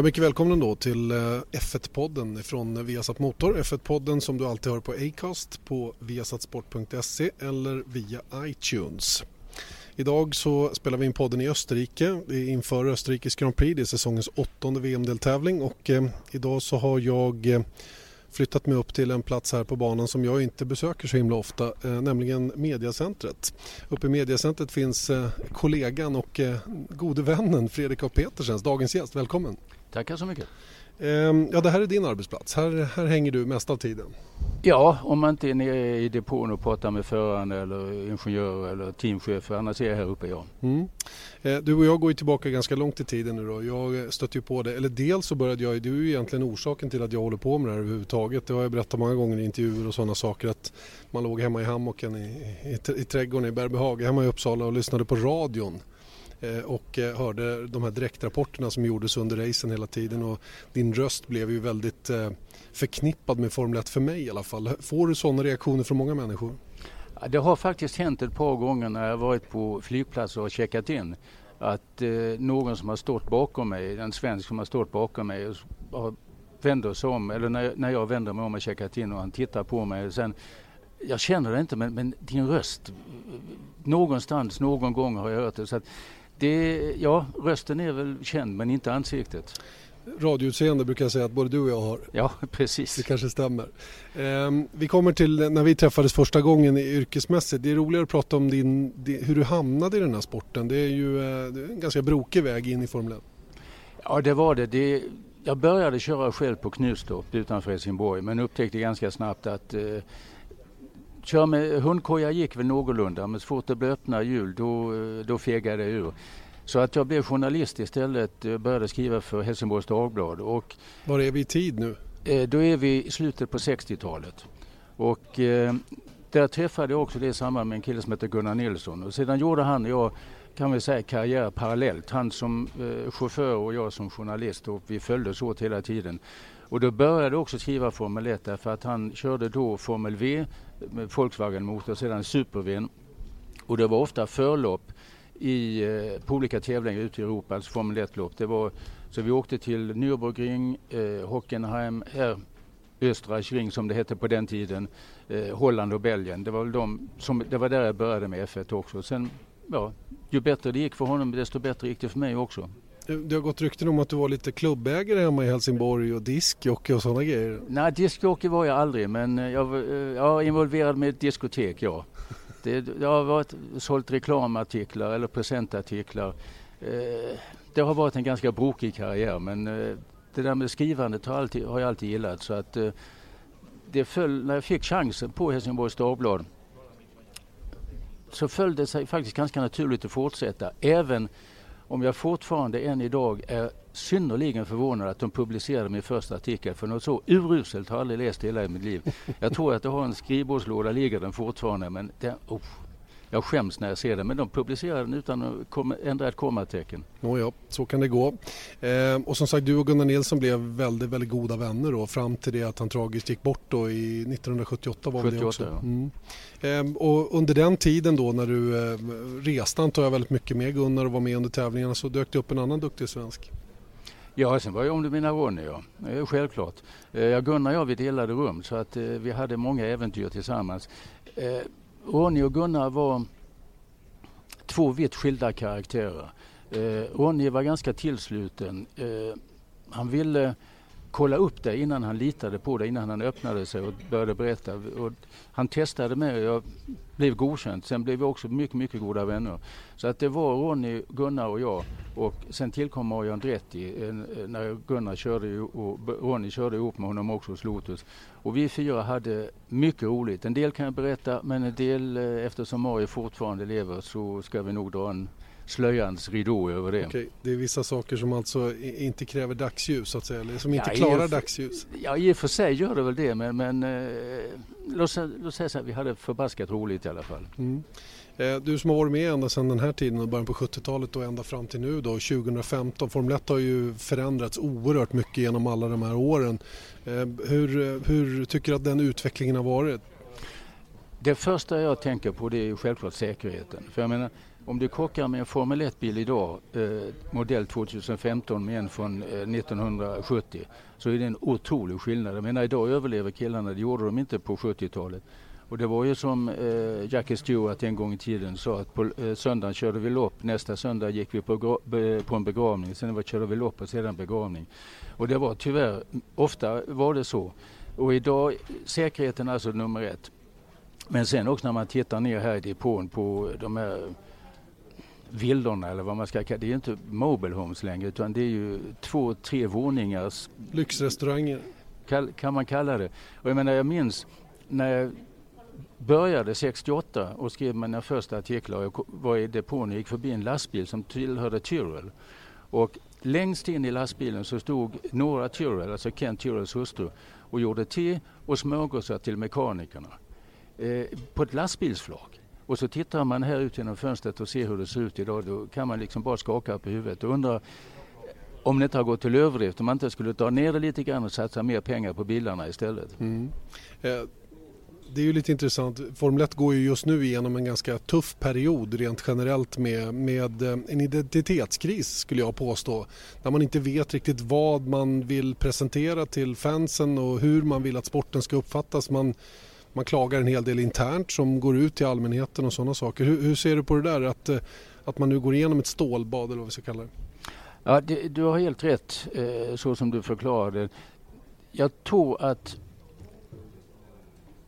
Ja, mycket välkommen då till eh, F1-podden från Viasat Motor. F1-podden som du alltid hör på Acast, på viasatsport.se eller via iTunes. Idag så spelar vi in podden i Österrike inför Österrikes Grand Prix. Det är säsongens åttonde VM-deltävling och eh, idag så har jag eh, flyttat mig upp till en plats här på banan som jag inte besöker så himla ofta, eh, nämligen Mediacentret. Uppe i Mediacentret finns eh, kollegan och eh, gode vännen Fredrik A. Petersens, dagens gäst. Välkommen! Tackar så mycket. Ehm, ja, det här är din arbetsplats. Här, här hänger du mest av tiden. Ja, om man inte är nere i depån och pratar med föraren eller ingenjör eller teamchef. Annars är jag här uppe, ja. Mm. Eh, du och jag går ju tillbaka ganska långt i tiden nu då. Jag stötte ju på det, eller dels så började jag, du är ju egentligen orsaken till att jag håller på med det här överhuvudtaget. Det har jag berättat många gånger i intervjuer och sådana saker att man låg hemma i hammocken i, i, i trädgården i Berbehaga hemma i Uppsala och lyssnade på radion Eh, och eh, hörde de här direktrapporterna som gjordes under racen hela tiden och din röst blev ju väldigt eh, förknippad med Formel 1 för mig i alla fall. Får du sådana reaktioner från många människor? Det har faktiskt hänt ett par gånger när jag varit på flygplatser och checkat in att eh, någon som har stått bakom mig, en svensk som har stått bakom mig och vänder sig om, eller när, när jag vänder mig om och checkat in och han tittar på mig och sen jag känner det inte men, men din röst, någonstans, någon gång har jag hört det. Så att det, ja, rösten är väl känd men inte ansiktet. Radioutseende brukar jag säga att både du och jag har. Ja, precis. Det kanske stämmer. Eh, vi kommer till när vi träffades första gången yrkesmässigt. Det är roligare att prata om din, hur du hamnade i den här sporten. Det är ju eh, en ganska brokig väg in i Formel 1. Ja, det var det. det jag började köra själv på Knutstorp utanför Helsingborg men upptäckte ganska snabbt att eh, Kör med hundkoja gick väl någorlunda men så fort det blev öppna hjul då, då fegade jag ur. Så att jag blev journalist istället, eh, började skriva för Helsingborgs Dagblad. Och, Var är vi i tid nu? Eh, då är vi i slutet på 60-talet. Och eh, där träffade jag också det i samband med en kille som heter Gunnar Nilsson. Och sedan gjorde han och jag kan vi säga karriär parallellt. Han som eh, chaufför och jag som journalist och vi följdes åt hela tiden. Och då började jag också skriva Formel 1 därför att han körde då Formel V Volkswagen-motor, sedan Super-V. Och det var ofta förlopp i, eh, på olika tävlingar ute i Europa, alltså Formel 1-lopp. så vi åkte till Nürburgring, eh, Hockenheim, här Österreichring som det hette på den tiden, eh, Holland och Belgien. Det var, väl de som, det var där jag började med F1 också. Sen, ja, ju bättre det gick för honom desto bättre gick det för mig också. Det har gått rykten om att du var lite klubbägare hemma i Helsingborg och diskjockey och sådana grejer. Nej, diskjockey var jag aldrig men jag, jag var involverad med ett diskotek, ja. Det, jag har varit, sålt reklamartiklar eller presentartiklar. Eh, det har varit en ganska brokig karriär men eh, det där med skrivandet har, alltid, har jag alltid gillat. Så att, eh, det föll, när jag fick chansen på Helsingborgs Dagblad så föll det sig faktiskt ganska naturligt att fortsätta. Även om jag fortfarande än idag är synnerligen förvånad att de publicerade min första artikel. För något så uruselt har jag aldrig läst hela mitt liv. Jag tror att det har en skrivbordslåda, ligger den fortfarande. Men den... oh, jag skäms när jag ser den. Men de publicerade den utan att ändra ett kommatecken. Nåja, så kan det gå. Eh, och som sagt, du och Gunnar Nilsson blev väldigt, väldigt goda vänner då, fram till det att han tragiskt gick bort då i 1978 var 78, det också. Ja. Mm. Eh, och under den tiden då när du eh, reste antar jag väldigt mycket med Gunnar och var med under tävlingarna så dök det upp en annan duktig svensk. Ja, sen var jag om du menar Ronny, ja. Självklart. Eh, Gunnar och jag vi delade rum så att eh, vi hade många äventyr tillsammans. Eh, Ronny och Gunnar var två vitt skilda karaktärer. Eh, Ronny var ganska tillsluten. Eh, han ville kolla upp det innan han litade på det, innan han öppnade sig och började berätta. Och han testade mig och jag blev godkänt. Sen blev vi också mycket, mycket goda vänner. Så att det var Ronny, Gunnar och jag. Och sen tillkom Mario Andretti eh, när Gunnar körde och Ronny körde ihop med honom också hos Lotus. Och vi fyra hade mycket roligt. En del kan jag berätta men en del eh, eftersom Mario fortfarande lever så ska vi nog dra en slöjans ridå över det. Okej, det är vissa saker som alltså inte kräver dagsljus så att säga, eller som inte ja, klarar dagsljus? Ja, i och för sig gör det väl det, men, men eh, låt, låt säga så här, vi hade förbaskat roligt i alla fall. Mm. Eh, du som har varit med ända sedan den här tiden och början på 70-talet och ända fram till nu då, 2015. Formel 1 har ju förändrats oerhört mycket genom alla de här åren. Eh, hur, hur tycker du att den utvecklingen har varit? Det första jag tänker på det är självklart säkerheten. För jag menar, om du krockar med en Formel 1-bil idag, eh, modell 2015 med en från eh, 1970, så är det en otrolig skillnad. Jag menar idag överlever killarna, det gjorde de inte på 70-talet. Och det var ju som eh, Jackie Stewart en gång i tiden sa att på eh, söndagen körde vi lopp, nästa söndag gick vi på, på en begravning, sen var, körde vi lopp och sedan begravning. Och det var tyvärr, ofta var det så. Och idag, säkerheten är alltså nummer ett. Men sen också när man tittar ner här i depån på de här villorna eller vad man ska kalla det. Är inte mobile homes längre utan det är ju två, tre våningars... Lyxrestauranger? Kan, kan man kalla det. Och jag menar jag minns när jag började 68 och skrev mina första artiklar. Jag var i depån och gick förbi en lastbil som tillhörde Tyrrell. Och längst in i lastbilen så stod Nora Tyrrell, alltså Kent Tyrrells hustru, och gjorde te och smörgåsar till mekanikerna eh, på ett lastbilsflak. Och så tittar man här ut genom fönstret och ser hur det ser ut idag. Då kan man liksom bara skaka på huvudet och undra om det inte har gått till överdrift, om man inte skulle ta ner det lite grann och satsa mer pengar på bilarna istället. Mm. Eh, det är ju lite intressant. Formel 1 går ju just nu igenom en ganska tuff period rent generellt med, med eh, en identitetskris skulle jag påstå. Där man inte vet riktigt vad man vill presentera till fansen och hur man vill att sporten ska uppfattas. Man, man klagar en hel del internt som går ut till allmänheten och sådana saker. Hur, hur, ser du på det där att, eh, att man nu går igenom ett stålbad eller vad vi ska kalla det? Ja, det, du har helt rätt eh, så som du förklarade. Jag tror att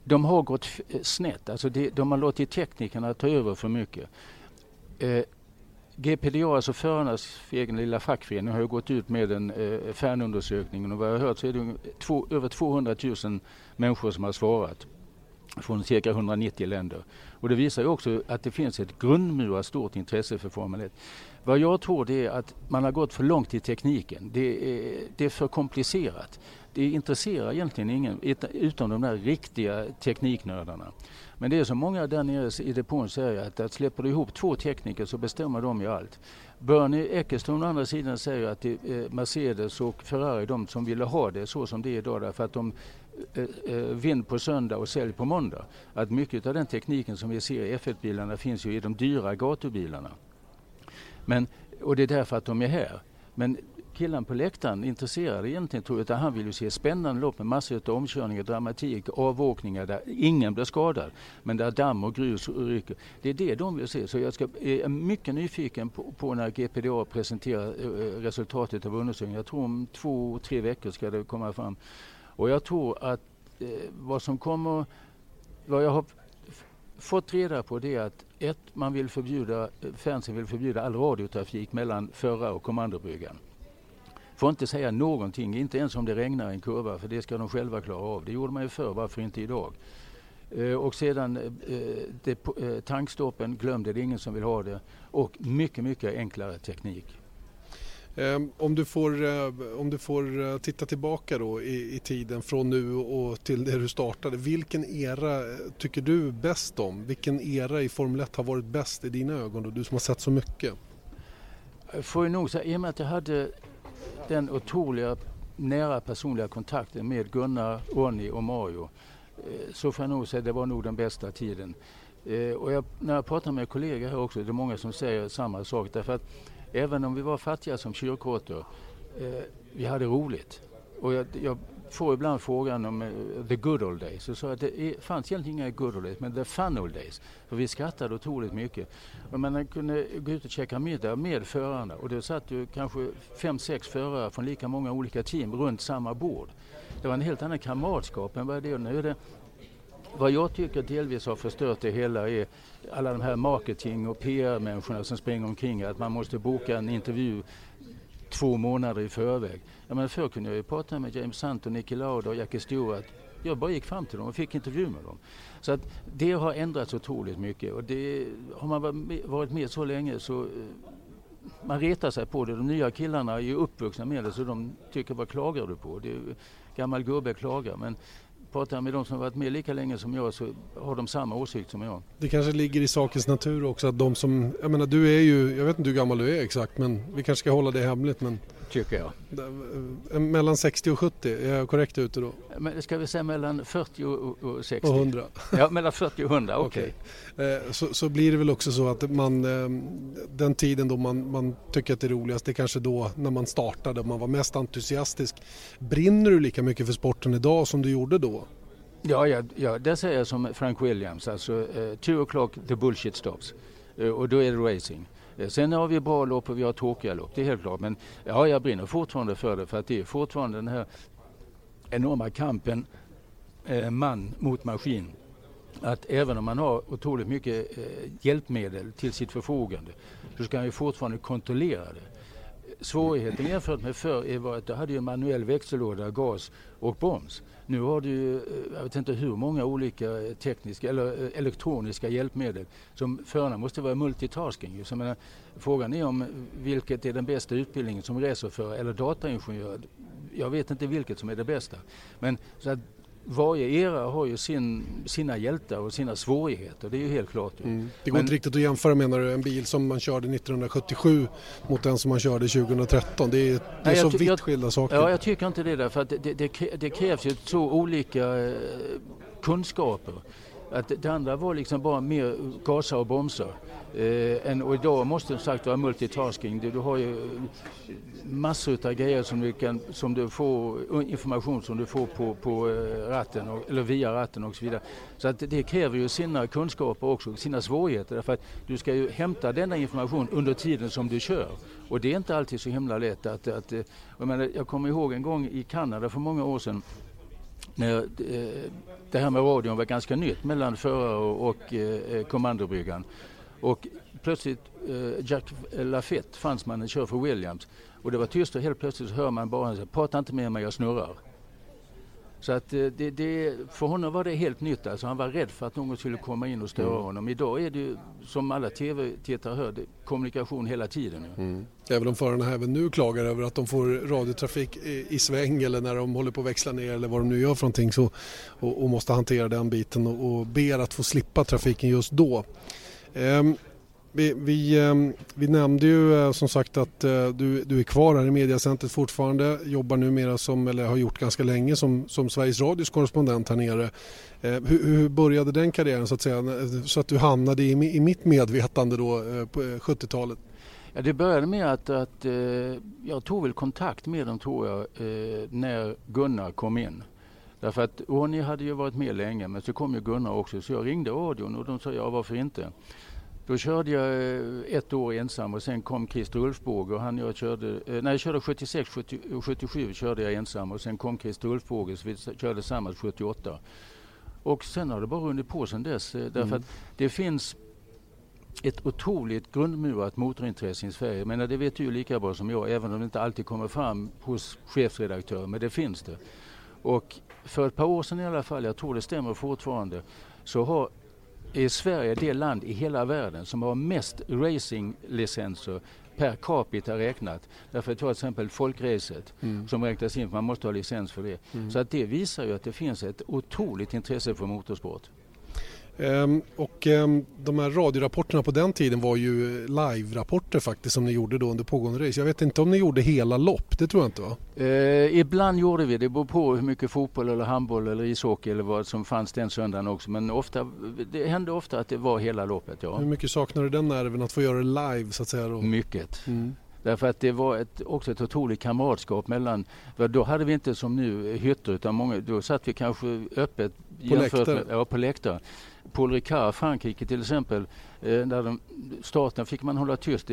de har gått eh, snett. Alltså det, de har låtit teknikerna ta över för mycket. Eh, GPDA, alltså förarnas egen lilla fackförening, har ju gått ut med en eh, fanundersökning och vad jag har hört så är det två, över 200 000 människor som har svarat från cirka 190 länder. Och det visar ju också att det finns ett grundmurat stort intresse för Formel 1. Vad jag tror det är att man har gått för långt i tekniken. Det är, det är för komplicerat. Det intresserar egentligen ingen utom de där riktiga tekniknördarna. Men det är så många där nere i depån säger att, att släpper du ihop två tekniker så bestämmer de ju allt. Bernie Ecclestone å andra sidan säger att det är Mercedes och Ferrari de som ville ha det så som det är idag därför att de Eh, eh, vinn på söndag och sälj på måndag. Att mycket av den tekniken som vi ser i F1-bilarna finns ju i de dyra gatubilarna. Men, och det är därför att de är här. Men killen på läktaren intresserad egentligen tror jag, utan han vill ju se spännande lopp med massor av omkörningar, dramatik, avåkningar där ingen blir skadad. Men där damm och grus ryker. Det är det de vill se. Så jag ska, är mycket nyfiken på, på när GPDA presenterar eh, resultatet av undersökningen. Jag tror om två, tre veckor ska det komma fram. Och jag tror att eh, vad som kommer, vad jag har fått reda på det är att ett, man vill förbjuda, eh, fansen vill förbjuda all radiotrafik mellan förra och kommandobryggan. Får inte säga någonting, inte ens om det regnar i en kurva för det ska de själva klara av. Det gjorde man ju förr, varför inte idag? Eh, och sedan eh, eh det, eh, tankstoppen, glöm det, det är ingen som vill ha det. Och mycket, mycket enklare teknik. Ehm, om du får, eh, om du får eh, titta tillbaka då i, i, tiden från nu och till det du startade. Vilken era eh, tycker du bäst om? Vilken era i Formel 1 har varit bäst i dina ögon? Då, du som har sett så mycket. Får jag nog säga, i och med att jag hade den otroliga nära personliga kontakten med Gunnar, Ronny och Mario så får jag nog säga att det var nog den bästa tiden. Och jag, när jag pratar med kollegor här också, det är många som säger samma sak. Därför att även om vi var fattiga som kyrkråttor, eh, vi hade roligt. Och jag, jag får ibland frågan om uh, the good old days. Jag sa att det är, fanns egentligen inga good old days, men the fun old days. För vi skrattade otroligt mycket. Och man kunde gå ut och käka middag med förarna och det satt ju kanske fem, sex förare från lika många olika team runt samma bord. Det var en helt annan kamratskap än vad det är nu. Är det, vad jag tycker delvis har förstört det hela är alla de här marketing och PR-människorna som springer omkring. Att man måste boka en intervju två månader i förväg. Ja, men förr kunde jag ju prata med James Hunt och Nicky Lauda och Jackie Stewart. Jag bara gick fram till dem och fick intervju med dem. Så att det har ändrats otroligt mycket och det, har man varit med så länge så eh, man retar sig på det. De nya killarna är uppvuxna med det så de tycker vad klagar du på? Det är, gammal gubbe klagar. Men pratar jag med de som varit med lika länge som jag så har de samma åsikt som jag. Det kanske ligger i sakens natur också att de som, jag menar du är ju, jag vet inte hur gammal du är exakt men vi kanske ska hålla det hemligt men tycker jag. Eh, mellan 60 och 70, är jag korrekt ute då? Men ska vi säga mellan 40 och 60? Och 100? Ja, mellan 40 och 100, okej. Okay. Eh, så, så, blir det väl också så att man, eh, den tiden då man, man tycker att det är roligast, det är kanske då när man startade man var mest entusiastisk. Brinner du lika mycket för sporten idag som du gjorde då? Ja, ja, ja där säger jag som Frank Williams, alltså uh, two o'clock the bullshit stops. Uh, och då är det racing. Eh, sen har vi bra lopp och vi har tråkiga lopp, det är helt klart. Men ja, jag brinner fortfarande för det för att det är fortfarande den här enorma kampen eh, man mot maskin. Att även om man har otroligt mycket eh, hjälpmedel till sitt förfogande så ska man ju fortfarande kontrollera det. Svårigheten jämfört med förr var att du hade ju manuell växellåda, gas och broms. Nu har du ju, eh, jag vet inte hur många olika tekniska eller eh, elektroniska hjälpmedel som förarna måste vara multitasking. Så menar, frågan är om vilket är den bästa utbildningen som racerförare eller dataingenjör. Jag vet inte vilket som är det bästa. Men så att varje era har ju sin, sina hjältar och sina svårigheter, det är ju helt klart. Mm. Det går Men, inte riktigt att jämföra menar du, en bil som man körde 1977 mot den som man körde 2013. Det är, det är nej, så vitt skilda saker. Ja, jag tycker inte det därför att det, det, det krävs ju så olika eh, kunskaper. Att det andra var liksom bara mer gasa och bromsa. Eh, och idag måste du sagt vara multitasking. Du, du har ju eh, massor av grejer som du, kan, som du får, eh, information som du får på, på eh, ratten och, eller via ratten och så vidare. Så att det kräver ju sina kunskaper också, sina svårigheter. Därför att du ska ju hämta denna information under tiden som du kör. Och det är inte alltid så himla lätt. Att, att, jag, menar, jag kommer ihåg en gång i Kanada för många år sedan när eh, det här med radion var ganska nytt mellan förare och, och eh, eh, kommandobryggan. Och plötsligt, eh, Jack Lafette, fransmannen, kör för Williams. Och det var tyst och helt plötsligt så hör man bara säga, prata inte med mig, jag snurrar. Så att eh, det, det, för honom var det helt nytt. Alltså han var rädd för att någon skulle komma in och störa mm. honom. Idag är det ju, som alla tv-tittare hör, kommunikation hela tiden. Mm. Även om förarna även nu klagar över att de får radiotrafik i, i, sväng eller när de håller på att växla ner eller vad de nu gör för någonting så, och, och måste hantera den biten och, och ber att få slippa trafiken just då. Um, vi, vi, ehm, vi, nämnde ju eh, som sagt att eh, du, du är kvar här i mediacentret fortfarande, jobbar numera som, eller har gjort ganska länge som, som Sveriges Radios korrespondent här nere. Eh, hur, hur, började den karriären så att säga, så att du hamnade i, i mitt medvetande då på 70-talet? Ja, det började med att, att jag tog väl kontakt med dem tror jag när Gunnar kom in. Därför att Ronny hade ju varit med länge men så kom ju Gunnar också så jag ringde radion och de sa ja varför inte. Då körde jag eh, ett år ensam och sen kom Christer Ulfbåge och han jag körde, eh, nej jag körde 76, 70, 77 körde jag ensam och sen kom Christer Ulfbåge så vi körde tillsammans 78. Och sen har det bara runnit på sen dess eh, därför mm. att det finns ett otroligt grundmurat motorintresse i Sverige. Men det vet du lika bra som jag, även om det inte alltid kommer fram hos chefredaktörer, men det finns det. Och för ett par år sedan i alla fall, jag tror det stämmer fortfarande, så har är Sverige det land i hela världen som har mest racinglicenser per capita räknat. Därför tar till exempel folkracet mm. som räknas in, man måste ha licens för det. Mm. Så att det visar ju att det finns ett otroligt intresse för motorsport. Um, och um, de här radiorapporterna på den tiden var ju live-rapporter faktiskt som ni gjorde då under pågående race. Jag vet inte om ni gjorde hela lopp, det tror jag inte va? Uh, ibland gjorde vi det, beror på hur mycket fotboll eller handboll eller ishockey eller vad som fanns den söndagen också. Men ofta, det hände ofta att det var hela loppet. Ja. Hur mycket saknar du den nerven att få göra det live så att säga? Då? Mycket. Mm. Därför att det var ett, också ett otroligt kamratskap mellan, då hade vi inte som nu hytter utan många, då satt vi kanske öppet på läktaren? ja, på läktaren. Paul Ricard, Frankrike till exempel, eh, när de, starten fick man hålla tyst.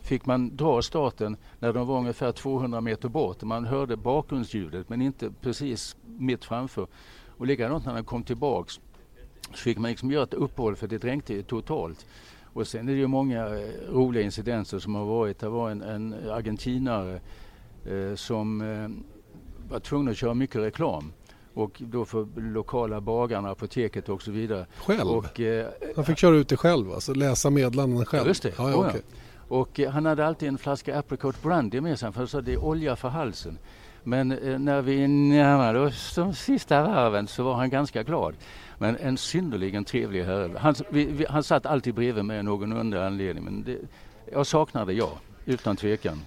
Fick man dra starten när de var ungefär 200 meter bort. Man hörde bakgrundsljudet men inte precis mitt framför. Och likadant när de kom tillbaks så fick man liksom göra ett uppehåll för det dränkte totalt. Och sen är det ju många eh, roliga incidenter som har varit. Det var en, en argentinare eh, som eh, var tvungen att köra mycket reklam och då för lokala bagarna, apoteket och så vidare. Själv? Och, eh, han fick köra ut det själv, alltså läsa meddelanden själv? Just det. Ja, ja, okay. Och eh, han hade alltid en flaska apricot brandy med sig för så det är olja för halsen. Men eh, när vi närmade oss de sista varven så var han ganska glad. Men en synnerligen trevlig herre. Han, vi, vi, han satt alltid bredvid mig av någon underlig anledning. Men det, jag saknade ja, utan tvekan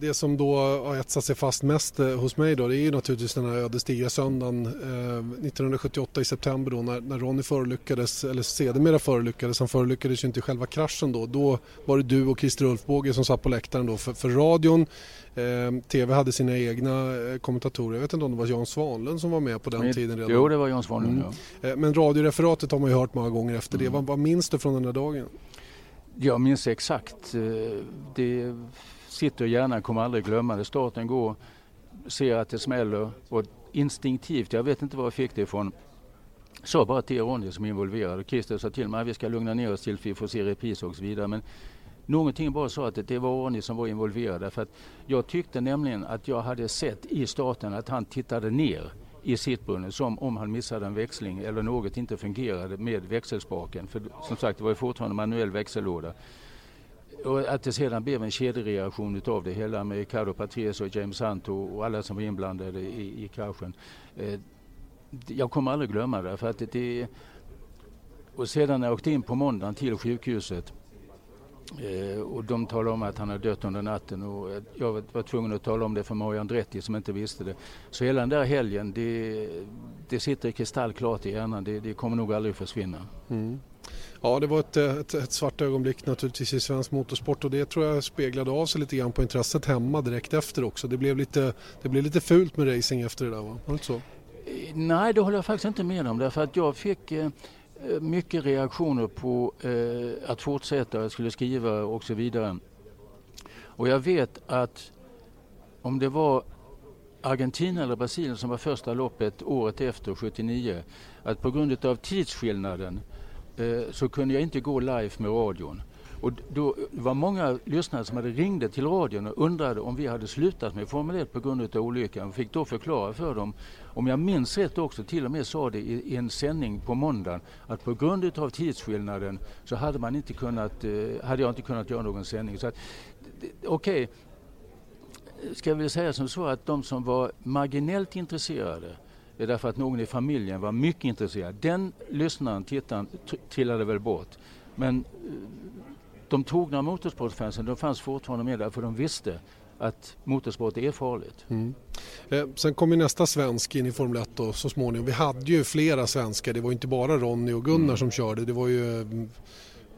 det som då har etsat sig fast mest eh, hos mig då det är ju naturligtvis den här ödesdigra söndagen eh, 1978 i september då när, när Ronny förolyckades, eller sedermera förolyckades, han förolyckades ju inte i själva kraschen då. Då var det du och Christer Ulfbåge som satt på läktaren då för, för radion. Eh, TV hade sina egna eh, kommentatorer, jag vet inte om det var Jan Svanlund som var med på den Men, tiden redan. Jo det var Jan Svanlund mm. ja. Eh, men radioreferatet har man ju hört många gånger efter mm. det. Vad, vad minns du från den där dagen? Jag minns exakt. Det sitter i hjärnan, kommer aldrig glömma det. Starten går, ser att det smäller och instinktivt, jag vet inte var jag fick det ifrån, sa bara till Ronny som är involverad och Christer sa till mig att vi ska lugna ner oss tills vi får se repris och så vidare. Men någonting bara sa att det var Ronny som var involverad. För att jag tyckte nämligen att jag hade sett i starten att han tittade ner i sittbrunnen som om han missade en växling eller något inte fungerade med växelspaken. För som sagt det var ju fortfarande manuell växellåda. Och att det sedan blev en kedjereaktion utav det hela med Ricardo Patrese och James Hunt och, och alla som var inblandade i, i kraschen. Eh, jag kommer aldrig glömma det. För att det, det och sedan när jag åkte in på måndagen till sjukhuset Eh, och de talade om att han hade dött under natten och jag var tvungen att tala om det för Mario Andretti som inte visste det. Så hela den där helgen, det, det sitter kristallklart i hjärnan. Det, det kommer nog aldrig försvinna. Mm. Ja, det var ett, ett, ett, svart ögonblick naturligtvis i svensk motorsport och det tror jag speglade av sig lite grann på intresset hemma direkt efter också. Det blev lite, det blev lite fult med racing efter det där, va? var det inte så? Eh, nej, det håller jag faktiskt inte med om därför att jag fick eh, Eh, mycket reaktioner på eh, att fortsätta, jag skulle skriva och så vidare. Och jag vet att om det var Argentina eller Brasilien som var första loppet året efter, 79, att på grund av tidsskillnaden eh, Eh, så kunde jag inte gå live med radion. Och då var många lyssnare som hade ringde till radion och undrade om vi hade slutat med Formel 1 på grund av olyckan. och fick då förklara för dem, om jag minns rätt också, till och med sa det i, en sändning på måndagen, att på grund av tidsskillnaden så hade, man inte kunnat, eh, hade jag inte kunnat göra någon sändning. Eh, okej, okay. ska vi säga som så att de som var marginellt intresserade det är därför att någon i familjen var mycket intresserad. Den lyssnaren, tittaren, trillade väl bort. Men eh, de trogna motorsportfansen de fanns fortfarande med där för de visste att motorsport är farligt. Mm. Eh, sen kom ju nästa svensk in i Formel 1 då, så småningom. Vi hade ju flera svenskar, det var inte bara Ronny och Gunnar mm. som körde. Det var ju mm,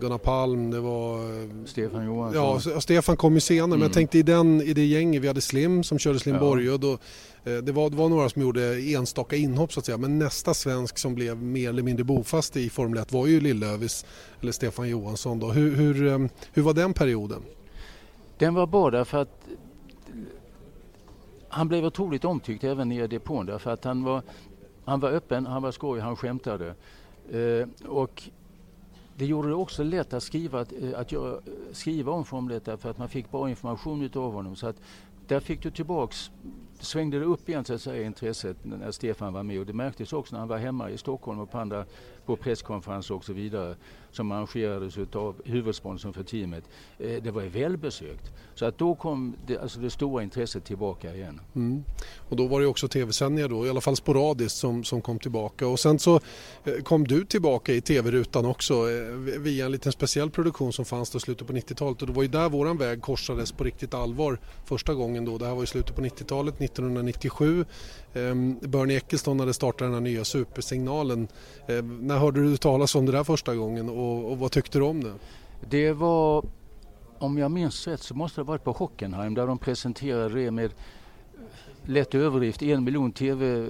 Gunnar Palm, det var... Stefan Johansson. Ja, Stefan kom ju senare mm. men jag mm. tänkte i, den, i det gänget, vi hade Slim som körde Slim ja. Borgö. Då, eh, det, var, det var några som gjorde enstaka inhopp så att säga men nästa svensk som blev mer eller mindre bofast i Formel 1 var ju Lillövis eller Stefan Johansson. Då. Hur, hur, eh, hur var den perioden? Den var bra därför att han blev otroligt omtyckt även i depån därför att han var, han var öppen, han var skoj, han skämtade. Eh, och det gjorde det också lätt att skriva, att, eh, att göra, eh, skriva om Formel 1 för att man fick bra information utav honom. Så att där fick du tillbaks, svängde det upp igen så att säga intresset när Stefan var med och det märktes också när han var hemma i Stockholm och på, andra, på presskonferenser och så vidare som arrangerades av huvudsponsorn för teamet. Eh, det var välbesökt. Så att då kom det, alltså det stora intresset tillbaka igen. Mm. Och då var det också tv-sändningar då, i alla fall sporadiskt som, som kom tillbaka. Och sen så eh, kom du tillbaka i tv-rutan också eh, via en liten speciell produktion som fanns i slutet på 90-talet. Och det var ju där våran väg korsades på riktigt allvar första gången då. Det här var i slutet på 90-talet, 1997. Um, Bernie Eccleston hade startat den här nya supersignalen. Um, när hörde du talas om det där första gången och, och vad tyckte du om det? Det var, om jag minns rätt så måste det ha varit på Hockenheim där de presenterade det med lätt överdrift, en miljon TV,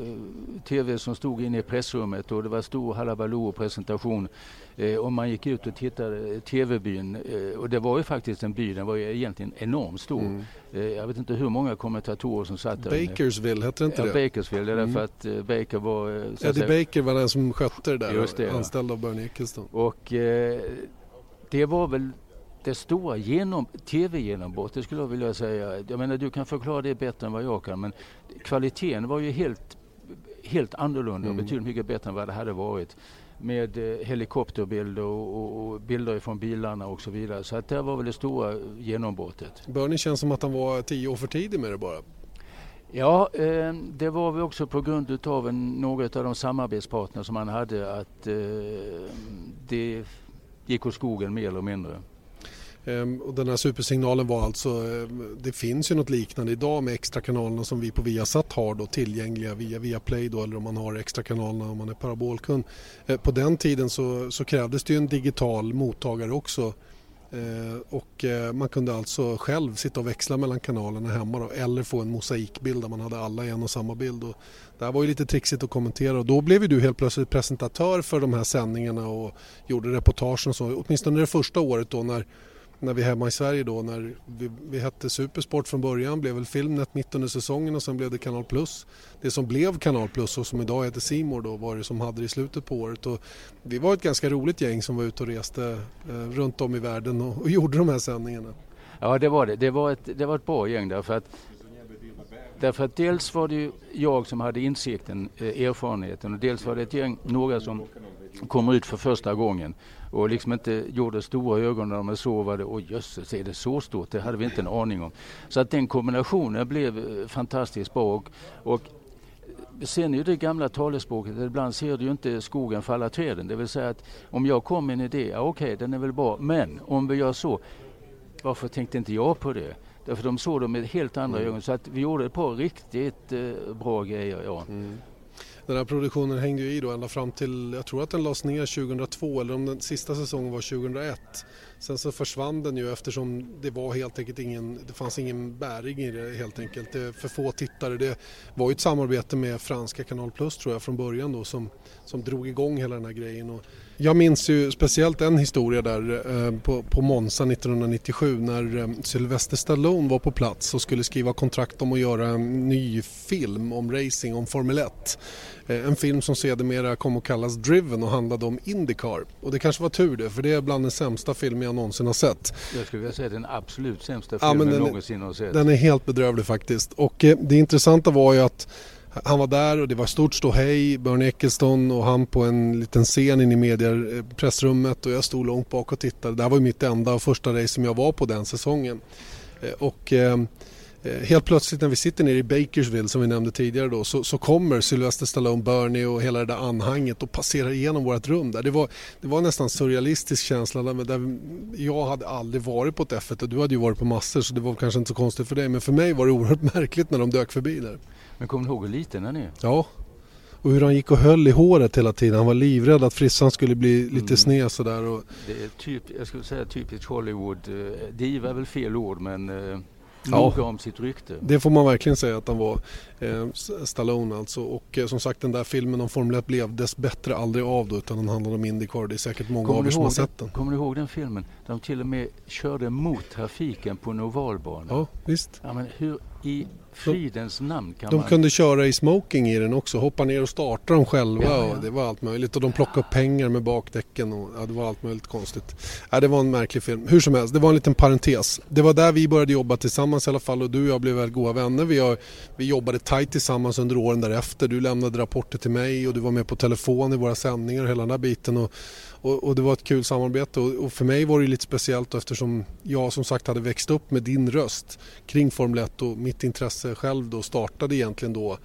TV som stod inne i pressrummet och det var stor halabaloo och presentation. Eh, och man gick ut och tittade, TV-byn, eh, och det var ju faktiskt en by, den var ju egentligen enormt stor. Mm. Eh, jag vet inte hur många kommentatorer som satt där. Bakersville, hette det inte ja, det? Bakersville, det är mm. därför att eh, Baker var... Eh, Eddie säga, Baker var den som skötte det där, just det, anställd av Bernie Eccleston. Och eh, det var väl det stora genom, tv-genombrottet skulle jag vilja säga. Jag menar du kan förklara det bättre än vad jag kan men kvaliteten var ju helt, helt annorlunda och mm. betydligt mycket bättre än vad det hade varit med eh, helikopterbilder och, bilder från bilarna och så vidare. Så att det var väl det stora genombrottet. Bernie känns som att han var tio år för tidig med det bara. Ja, eh, det var vi också på grund utav några av de samarbetspartner som han hade att eh, det gick åt skogen mer eller mindre. Ehm, och den här supersignalen var alltså, ehm, det finns ju något liknande idag med extra kanalerna som vi på Viasat har då tillgängliga via Viaplay då eller om man har extra kanalerna om man är parabolkund. Eh, på den tiden så, så krävdes det ju en digital mottagare också eh, och eh, man kunde alltså själv sitta och växla mellan kanalerna hemma då, eller få en mosaikbild där man hade alla i en och samma bild. Och det här var ju lite trixigt att kommentera och då blev ju du helt plötsligt presentatör för de här sändningarna och gjorde reportagen och så, åtminstone det första året då när när vi hemma i Sverige då när vi, vi hette Supersport från början blev väl Filmnet mitt under säsongen och sen blev det Kanal Plus. Det som blev Kanal Plus och som idag heter Simor då var det som hade det i slutet på året och vi var ett ganska roligt gäng som var ute och reste eh, runt om i världen och, och, gjorde de här sändningarna. Ja det var det. Det var ett, det var ett bra gäng därför att Därför att dels var det ju jag som hade insikten, eh, erfarenheten och dels var det ett gäng, några som kommer ut för första gången och liksom inte gjorde stora ögon när de det, oj jösses är det så stort? Det hade vi inte en aning om. Så att den kombinationen blev eh, fantastiskt bra och, och Sen är ju det gamla talespråket att ibland ser du inte skogen för alla träden. Det vill säga att om jag kom med en idé, ja, okej okay, den är väl bra, men om vi gör så, varför tänkte inte jag på det? Därför de såg dem med helt andra mm. ögon. Så att vi gjorde ett par riktigt eh, bra grejer. Ja. Mm. Den här produktionen hängde ju i då ända fram till, jag tror att den lades ner 2002 eller om den sista säsongen var 2001. Sen så försvann den ju eftersom det var helt enkelt ingen, det fanns ingen bäring i det helt enkelt. Det för få tittare. Det var ju ett samarbete med franska Kanal Plus tror jag från början då som, som drog igång hela den här grejen. Och jag minns ju speciellt en historia där eh, på, på Monza 1997 när eh, Sylvester Stallone var på plats och skulle skriva kontrakt om att göra en ny film om racing, om Formel 1. Eh, en film som sedermera kom att kallas Driven och handlade om Indycar. Och det kanske var tur det, för det är bland den sämsta film jag någonsin har sett. Jag skulle vilja säga den absolut sämsta filmen ja, jag någonsin har sett. Den är helt bedrövlig faktiskt. Och eh, det intressanta var ju att han var där och det var stort ståhej, Bernie Eccleston och han på en liten scen inne i medier, eh, pressrummet och jag stod långt bak och tittade. Det här var ju mitt enda och första race som jag var på den säsongen. Och Eh, helt plötsligt när vi sitter nere i Bakersville som vi nämnde tidigare då så, så kommer Sylvester Stallone, Bernie och hela det där anhanget och passerar igenom vårt rum där. Det var, det var nästan surrealistisk känsla där, där jag hade aldrig varit på ett F1 och du hade ju varit på massor så det var kanske inte så konstigt för dig men för mig var det oerhört märkligt när de dök förbi där. Men kommer du ihåg hur liten han är? Ja. Och hur han gick och höll i håret hela tiden. Han var livrädd att frissan skulle bli lite mm. sned sådär. Och... Det är typ, jag skulle säga typiskt Hollywood. Eh, diva är väl fel ord men eh, noga ja, om sitt rykte. Det får man verkligen säga att han var. Eh, Stallone alltså. Och eh, som sagt den där filmen om Formel 1 blev dess bättre aldrig av då utan den handlade om Indycar. Det är säkert många kommer av er som har sett den. Kommer du ihåg den filmen? De till och med körde mot trafiken på en ovalbana. Ja, visst. Ja, men hur i fridens namn kan de man... kunde köra i smoking i den också, hoppa ner och starta dem själva ja, ja. och det var allt möjligt. Och de plockade upp pengar med bakdäcken och ja, det var allt möjligt konstigt. Ja, det var en märklig film. Hur som helst, det var en liten parentes. Det var där vi började jobba tillsammans i alla fall och du och jag blev väldigt goda vänner. Vi, har, vi jobbade tajt tillsammans under åren därefter. Du lämnade rapporter till mig och du var med på telefon i våra sändningar och hela den där biten. Och, och, och, det var ett kul samarbete och, och, för mig var det lite speciellt eftersom jag som sagt hade växt upp med din röst kring Formel 1 och mitt intresse själv då startade egentligen då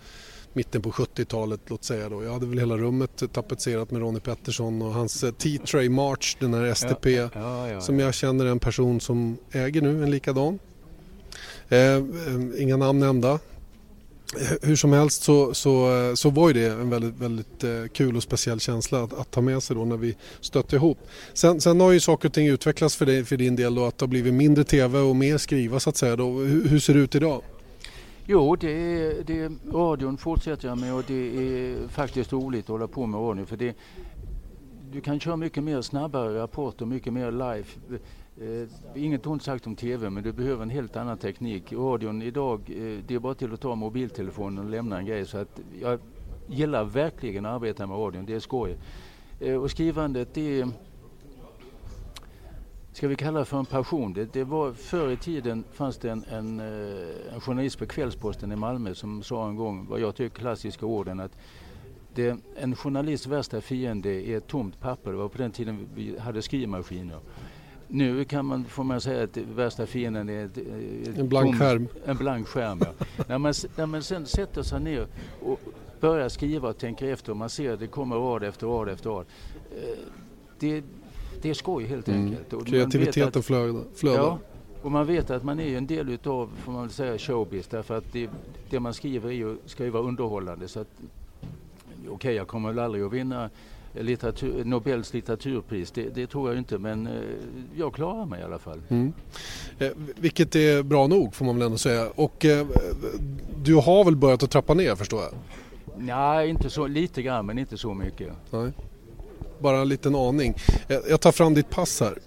mitten på 70-talet låt säga då. Jag hade väl hela rummet tapetserat med Ronnie Pettersson och hans eh, T-Tray March, den här STP ja, ja, ja, som jag känner en person som äger nu, en likadan. Eh, eh inga namn nämnda hur som helst så, så, eh, så var ju det en väldigt, väldigt eh, kul och speciell känsla att, att ta med sig då när vi stötte ihop. Sen, sen har ju saker och ting utvecklats för, dig, för din del då att det har blivit mindre tv och mer skriva så att säga. Då. Hur, hur ser det ut idag? Jo, det är, det är, radion fortsätter jag med och det är faktiskt roligt att hålla på med radion för det, du kan köra mycket mer snabbare rapporter, mycket mer live. Eh, inget ont sagt om TV men du behöver en helt annan teknik. Radion idag, eh, det är bara till att ta mobiltelefonen och lämna en grej. Så att jag gillar verkligen att arbeta med radion, det är skoj. Eh, och skrivandet det är, ska vi kalla det för en passion. Det, det var förr i tiden fanns det en, en, eh, en, journalist på Kvällsposten i Malmö som sa en gång vad jag tycker klassiska orden att det, en journalists värsta fiende är ett tomt papper. Det var på den tiden vi hade skrivmaskiner. Nu kan man, får man säga att värsta fienden är ett, ett en blank tom, skärm. En blank skärm ja. när, man, när man sen sätter sig ner och börjar skriva och tänker efter och man ser att det kommer rad efter rad efter rad. Eh, det, det är skoj helt mm. enkelt. Och Kreativiteten flödar. Ja, och man vet att man är en del utav, får man säga, showbiz därför att det, det man skriver är ju, ska ju vara underhållande. Så att, okej, okay, jag kommer väl aldrig att vinna litteratur, Nobels litteraturpris, det, det, tror jag inte men eh, jag klarar mig i alla fall. Mm. Eh, vilket är bra nog får man väl ändå säga. Och eh, du har väl börjat att trappa ner förstår jag? Nej, inte så, lite grann men inte så mycket. Nej. Bara en liten aning. Eh, jag tar fram ditt pass här.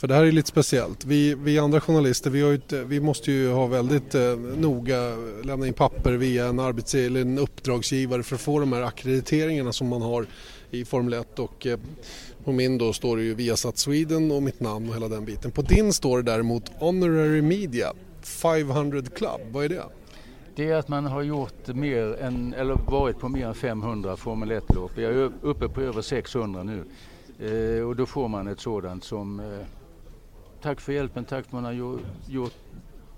För det här är lite speciellt. Vi, vi andra journalister vi, ett, vi måste ju ha väldigt eh, noga lämna in papper via en arbets eller en uppdragsgivare för att få de här akkrediteringarna som man har i Formel 1 och eh, på min då står det ju Viasat Sweden och mitt namn och hela den biten. På din står det däremot Honorary Media 500 Club, vad är det? Det är att man har gjort mer än, eller varit på mer än 500 Formel 1-lopp. Jag är uppe på över 600 nu. Eh, och då får man ett sådant som eh, tack för hjälpen, tack för att man har gjort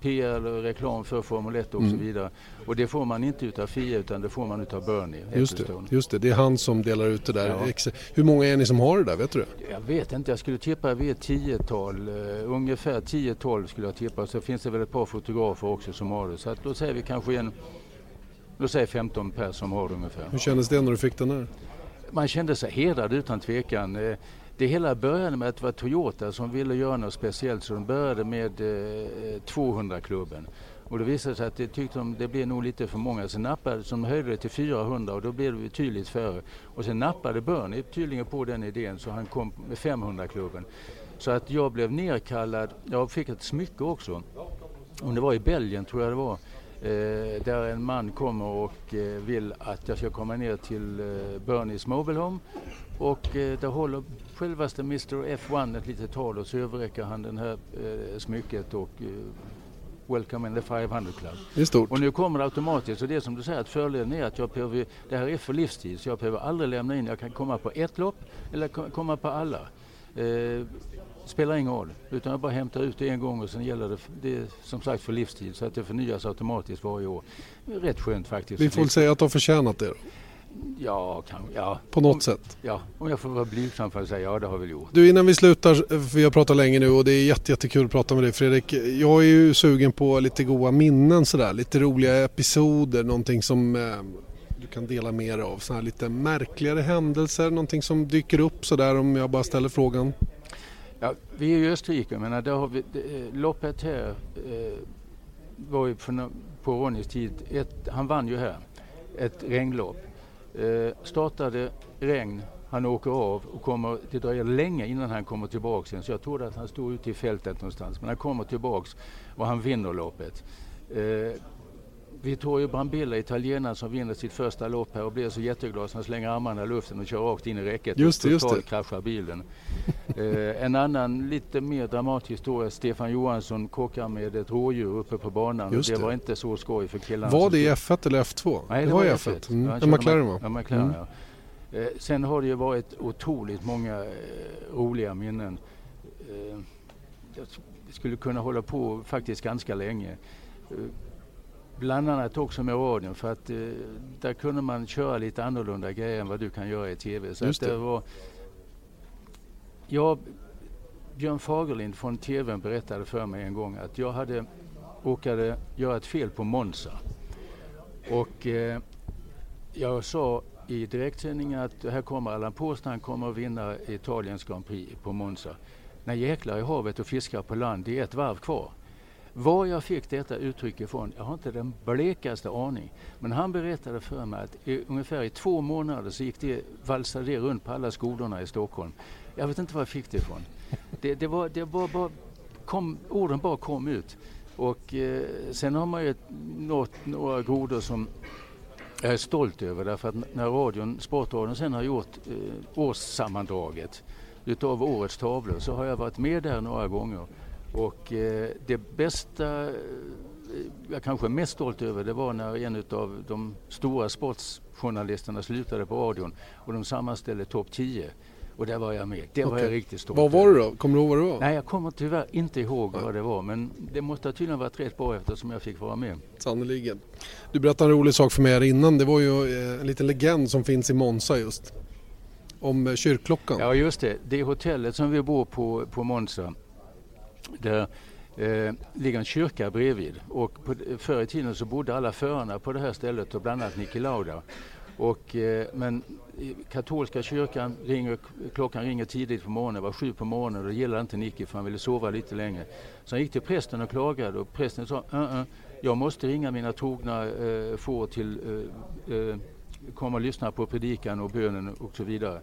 PR reklam för Formel 1 och mm. så vidare. Och det får man inte utav Fia utan det får man utav Bernie just det, just det, det är han som delar ut det där. Ja. Hur många är ni som har det där, vet du? Jag vet inte, jag skulle tippa vi är ett tiotal, uh, ungefär 10-12 skulle jag tippa. Så finns det väl ett par fotografer också som har det. Så att då säger vi kanske en, då säger 15 personer som har det ungefär. Hur kändes det när du fick den där? Man kände sig hedrad utan tvekan. Det hela började med att det var Toyota som ville göra något speciellt så de började med eh, 200-klubben. Och då visade det sig att det tyckte de det blev nog lite för många. Så nappade så de höjde det till 400 och då blev det betydligt färre. Och sen nappade Bernie tydligen på den idén så han kom med 500-klubben. Så att jag blev nerkallad, jag fick ett smycke också. Om det var i Belgien tror jag det var. Eh, där en man kommer och eh, vill att jag ska komma ner till eh, Bernies Mobile Home och eh, där håller självaste Mr F1 ett litet tal och så överräcker han den här eh, smycket och eh, Welcome in the 500 Club. Det är stort. Och nu kommer det automatiskt och det är som du säger att fördelen är att jag behöver, det här är för livstid så jag behöver aldrig lämna in, jag kan komma på ett lopp eller komma på alla. Eh, spelar ingen roll, utan jag bara hämtar ut det en gång och sen gäller det, det är som sagt för livstid så att det förnyas automatiskt varje år. Rätt skönt faktiskt. Vi får säga att de förtjänat det då. Ja, kan, ja. På något om, sätt? Ja, om jag får vara blygsam för att säga ja, det har vi gjort. Du, innan vi slutar, vi har pratat länge nu och det är jätte, jättekul att prata med dig Fredrik. Jag är ju sugen på lite goda minnen sådär, lite roliga episoder, någonting som eh, du kan dela med dig av. Sådana här lite märkligare händelser, någonting som dyker upp sådär om jag bara ställer frågan. Ja, vi är i Österrike, men där har vi, det, loppet här eh, var ju på, på Ronnys tid, ett, han vann ju här, ett regnlopp. Eh, startade regn, han åker av och kommer, det dröjer länge innan han kommer tillbaks igen. Så jag trodde att han stod ute i fältet någonstans. Men han kommer tillbaks och han vinner loppet. Eh, Vittorio Brambilla, italienaren som vinner sitt första lopp här och blir så jätteglad så han slänger armarna i luften och kör rakt in i räcket just det, och totalt kraschar bilen. eh, en annan lite mer dramatisk historia, Stefan Johansson krockar med ett rådjur uppe på banan. Just det. det var inte så skoj för killarna. Var det i F1 eller F2? Nej, det, det var i F1. F1. Mm. Ja, McLaren va? Ja, McLaren, mm. ja. Eh, sen har det ju varit otroligt många eh, roliga minnen. Eh, jag skulle kunna hålla på faktiskt ganska länge. Bland annat också med radion för att eh, där kunde man köra lite annorlunda grejer än vad du kan göra i TV. Så Just det. det var, jag, Björn Fagerlind från TVn berättade för mig en gång att jag hade råkade göra ett fel på Monza. Och eh, jag sa i direktsändningen att här kommer Allan Prost, han kommer att vinna Italiens Grand Prix på Monza. När jäklar i havet och fiskar på land, det är ett varv kvar. Var jag fick detta uttryck ifrån, jag har inte den blekaste aning. Men han berättade för mig att i, ungefär i två månader så gick det, valsade det runt på alla skolorna i Stockholm. Jag vet inte var jag fick det ifrån. Det, det var, det var bara, kom, orden bara kom ut. Och eh, sen har man ju nått några grodor som jag är stolt över därför att när radion, Sportradion sen har gjort eh, årssammandraget utav årets tavlor så har jag varit med där några gånger och eh, det bästa eh, jag kanske är mest stolt över det var när en av de stora sportjournalisterna slutade på radion och de sammanställde topp 10. Och där var jag med. Det var jag riktigt stolt Vad var det då? Kommer du ihåg vad det var? Nej, jag kommer tyvärr inte ihåg Nej. vad det var. Men det måste tydligen varit rätt bra eftersom jag fick vara med. Sannoliken. Du berättade en rolig sak för mig här innan. Det var ju eh, en liten legend som finns i Monza just. om kyrkklockan. Ja just det, det hotellet som vi bor på på Monza. Där eh, ligger en kyrka bredvid och på, förr i tiden så bodde alla förarna på det här stället och bland annat Niki Lauda. Och, eh, men katolska kyrkan ringer, klockan ringer tidigt på morgonen, det var sju på morgonen och det gillade inte Nicky för han ville sova lite längre. Så han gick till prästen och klagade och prästen sa uh -uh, jag måste ringa mina trogna eh, får till eh, eh, komma och lyssna på predikan och bönen och så vidare.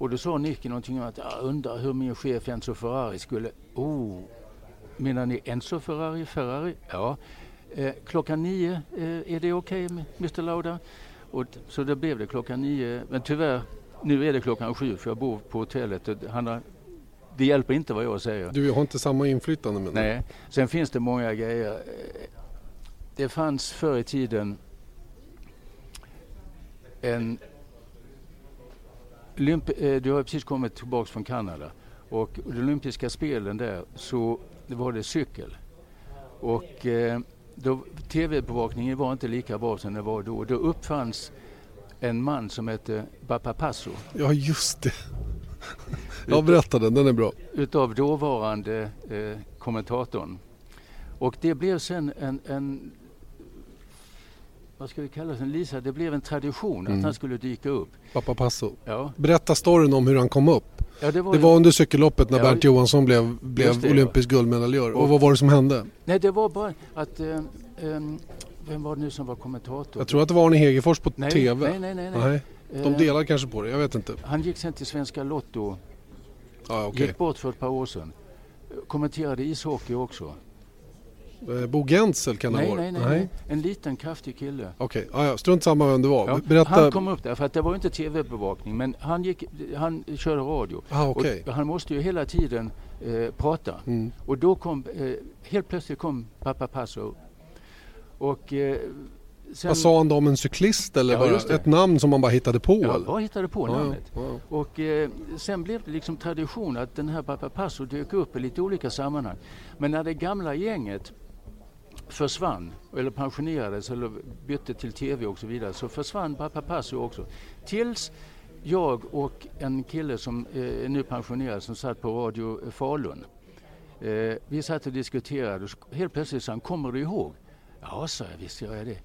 Och då sa Nicky någonting om att jag undrar hur min chef Enzo Ferrari skulle... Oh, menar ni Enzo Ferrari? Ferrari? Ja. Eh, klockan nio, eh, är det okej okay, Mr Lauda? Och, så det blev det klockan nio. Men tyvärr, nu är det klockan sju för jag bor på hotellet. Han har, det hjälper inte vad jag säger. Du har inte samma inflytande med Nej. Sen finns det många grejer. Det fanns förr i tiden en Olymp eh, du har precis kommit tillbaka från Kanada och de olympiska spelen där så var det cykel. Och eh, tv-bevakningen var inte lika bra som det var då. Då uppfanns en man som hette Bappa Passo. Ja, just det. Jag berättade, den är bra. Utav dåvarande eh, kommentatorn. Och det blev sen en, en vad ska vi kalla det, Lisa, det blev en tradition mm. att han skulle dyka upp. Pappa Passo. Ja. Berätta storyn om hur han kom upp. Ja, det var, det var under cykelloppet när ja, Bernt Johansson blev, blev det, olympisk ja. guldmedaljör. Och, och, vad var det som hände? Nej, det var bara att... Eh, eh, vem var det nu som var kommentator? Jag tror att det var Arne Hegerfors på nej, TV. Nej, nej, nej. nej. nej. De delade kanske på det, jag vet inte. Han gick sen till Svenska Lotto. Ah, okay. Gick bort för ett par år sedan. Kommenterade ishockey också. Eh, Bo Gensel kan nej, det vara? Nej, nej, nej. En liten kraftig kille. Okej, okay. ah, ja. strunt samma vem det var. Ja, Berätta. Han kom upp där för att det var inte tv-bevakning men han, gick, han körde radio. Ah, okay. och han måste ju hela tiden eh, prata. Mm. Och då kom, eh, helt plötsligt kom pappa Passo. Och eh, Sen... Vad sa han då om en cyklist eller ja, bara ett namn som man bara hittade på? Ja, bara hittade på ja, namnet. Ja. Och eh, sen blev det liksom tradition att den här Papa Passo dök upp i lite olika sammanhang. Men när det gamla gänget försvann eller pensionerades eller bytte till tv och så vidare så försvann pappa Passo också. Tills jag och en kille som eh, är nu pensionerad som satt på Radio Falun. Eh, vi satt och diskuterade och helt plötsligt sa han, kommer du ihåg? Ja, sa jag, visst gör jag det.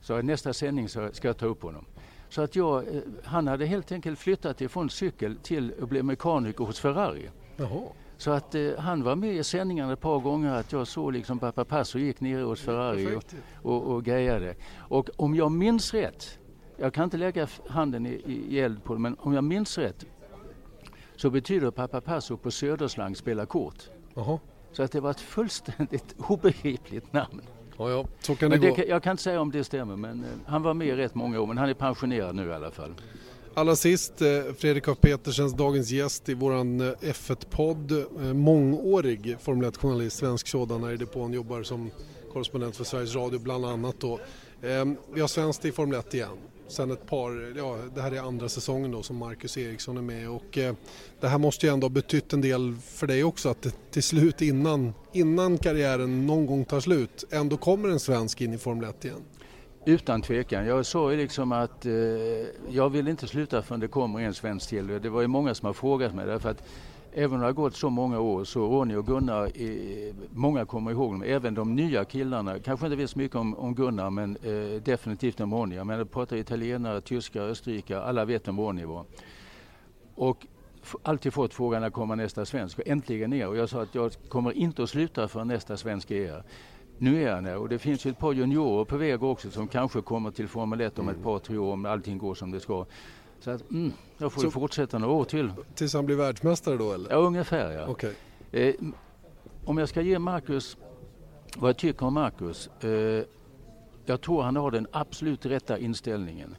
Så nästa sändning så ska jag ta upp honom. Så att jag, eh, han hade helt enkelt flyttat ifrån cykel till att bli mekaniker hos Ferrari. Jaha. Så att eh, han var med i sändningarna ett par gånger att jag såg liksom Papa Passo gick ner hos Ferrari och, och, och grejade. Och om jag minns rätt, jag kan inte lägga handen i, i eld på det, men om jag minns rätt så betyder Papa Passo på söderslang spela kort. Aha. Så att det var ett fullständigt obegripligt namn. Ja, ja, så kan det, det gå. jag kan inte säga om det stämmer men eh, han var med i rätt många år men han är pensionerad nu i alla fall. Allra sist, eh, Fredrik af Petersens dagens gäst i våran eh, F1-podd. Eh, mångårig Formel 1-journalist, svensk sådan, här i depån, jobbar som korrespondent för Sveriges Radio bland annat. Då. Ehm, vi har svenskt i Formel 1 igen. Sen ett par, ja det här är andra säsongen då som Marcus Eriksson är med och det här måste ju ändå ha betytt en del för dig också att det till slut innan, innan karriären någon gång tar slut ändå kommer en svensk in i Formel 1 igen. Utan tvekan. Jag sa ju liksom att eh, jag vill inte sluta förrän det kommer en svensk till. Det var ju många som har frågat mig därför att även om det har gått så många år så Ronny och Gunnar, eh, många kommer ihåg dem, även de nya killarna. Kanske inte vet så mycket om, om Gunnar men eh, definitivt om Ronny. Jag menar, pratar italienare, tyskar, österrikare, alla vet vem Ronny var. Och alltid fått frågan när kommer nästa svensk och äntligen är och jag sa att jag kommer inte att sluta förrän nästa svensk är här. Nu är han här och det finns ju ett par juniorer på väg också som kanske kommer till Formel 1 om ett par, tre år om allting går som det ska. Så att, mm, jag får så, fortsätta några år till. Tills han blir världsmästare då eller? Ja, ungefär ja. Okay. Eh, om jag ska ge Marcus vad jag tycker om Marcus. Eh, jag tror han har den absolut rätta inställningen.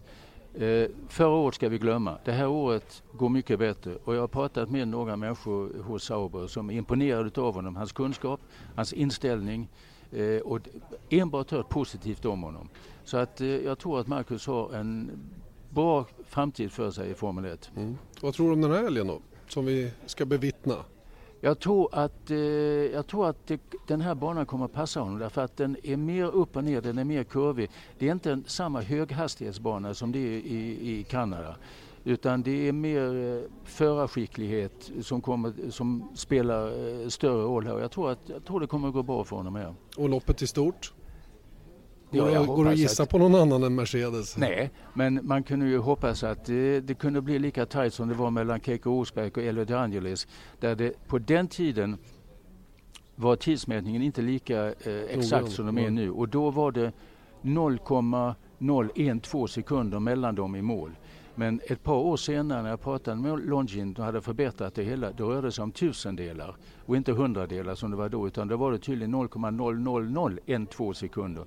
Eh, förra året ska vi glömma. Det här året går mycket bättre och jag har pratat med några människor hos Sauber som är imponerade av honom. Hans kunskap, hans inställning. Eh, och enbart hört positivt om honom. Så att eh, jag tror att Marcus har en bra framtid för sig i Formel 1. Mm. Vad tror du om den här helgen då, som vi ska bevittna? Jag tror att, eh, jag tror att det, den här banan kommer att passa honom därför att den är mer upp och ner, den är mer kurvig. Det är inte en, samma höghastighetsbana som det är i, i Kanada. Utan det är mer eh, förarskicklighet som, kommer, som spelar eh, större roll här. Jag tror, att, jag tror det kommer att gå bra för honom här. Och loppet i stort? Går, ja, går det att gissa att... på någon annan än Mercedes? Nej, men man kunde ju hoppas att det, det kunde bli lika tajt som det var mellan Keiko Rosberg och Elio De Angelis. Där det på den tiden var tidsmätningen inte lika eh, exakt som de är nu och då var det 0,012 sekunder mellan dem i mål. Men ett par år senare när jag pratade med Longin och hade förbättrat det hela, då rörde det sig om tusendelar och inte hundradelar som det var då utan då var det tydligen 0,00012 sekunder.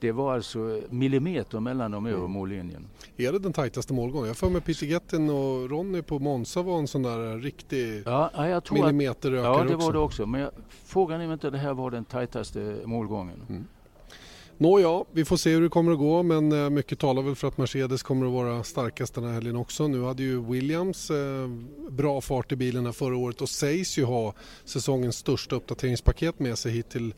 Det var alltså millimeter mellan dem över mm. mållinjen. Är det den tajtaste målgången? Jag får med Peter Gettin och Ronny på Monza var en sån där riktig ja, jag tror millimeterökare Ja, det också. var det också. Men jag, frågan är om inte det här var den tajtaste målgången. Mm. Nåja, vi får se hur det kommer att gå men eh, mycket talar väl för att Mercedes kommer att vara starkast den här helgen också. Nu hade ju Williams eh, bra fart i bilen här förra året och sägs ju ha säsongens största uppdateringspaket med sig hit till,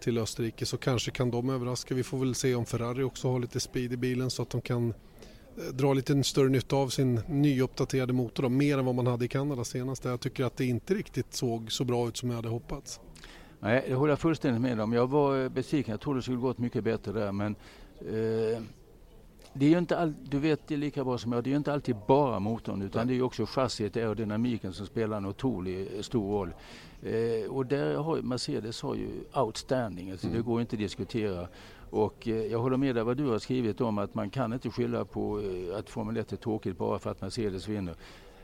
till Österrike så kanske kan de överraska. Vi får väl se om Ferrari också har lite speed i bilen så att de kan eh, dra lite större nytta av sin nyuppdaterade motor då, mer än vad man hade i Kanada senast. Jag tycker att det inte riktigt såg så bra ut som jag hade hoppats. Nej, det håller jag fullständigt med om. Jag var eh, besviken. Jag trodde det skulle gått mycket bättre där. Men eh, det är ju inte all, du vet det lika bra som jag, det är ju inte alltid bara motorn utan det är ju också chassiet, aerodynamiken som spelar en otroligt eh, stor roll. Eh, och där har Mercedes har ju outstanding, alltså mm. det går inte att diskutera. Och eh, jag håller med dig vad du har skrivit om att man kan inte skylla på eh, att Formel 1 är tråkigt bara för att Mercedes vinner.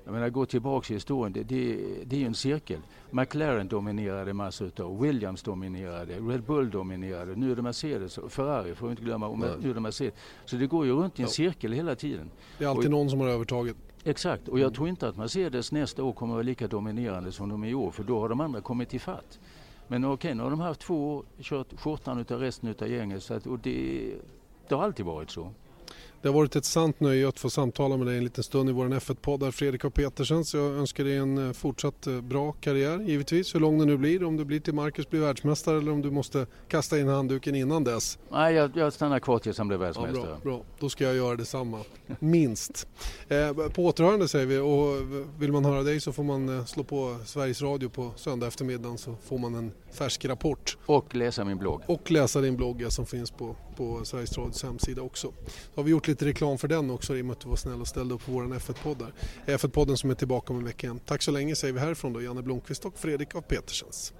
Jag menar, gå tillbaka i historien, det, det, det är ju en cirkel. McLaren dominerade massor utav, Williams dominerade, Red Bull dominerade, nu är det Mercedes, Ferrari får vi inte glömma, och nu är det Mercedes. Så det går ju runt i en cirkel hela tiden. Det är alltid och, någon som har övertaget. Exakt, och jag mm. tror inte att Mercedes nästa år kommer att vara lika dominerande som de är i år, för då har de andra kommit ifatt. Men okej, okay, nu har de haft två år, kört skjortan utav resten utav gänget, så att, och det, det har alltid varit så. Det har varit ett sant nöje att få samtala med dig en liten stund i vår F1-podd Fredrik och Petersen. Så jag önskar dig en eh, fortsatt eh, bra karriär givetvis, hur lång det nu blir. Om det blir till Marcus blir världsmästare eller om du måste kasta in handduken innan dess. Nej, jag, jag stannar kvar tills han blir världsmästare. Ja, bra, bra, då ska jag göra detsamma. Minst. Eh, på återhörande säger vi och vill man höra dig så får man eh, slå på Sveriges Radio på söndag eftermiddag så får man en färsk rapport. Och läsa min blogg. Och läsa din blogg ja, som finns på, på Sveriges Radios hemsida också. Då har vi gjort lite reklam för den också i och med att du var snäll och ställde upp på vår F1-podd där. F1-podden som är tillbaka om en vecka igen. Tack så länge säger vi härifrån då, Janne Blomqvist och Fredrik av Petersens.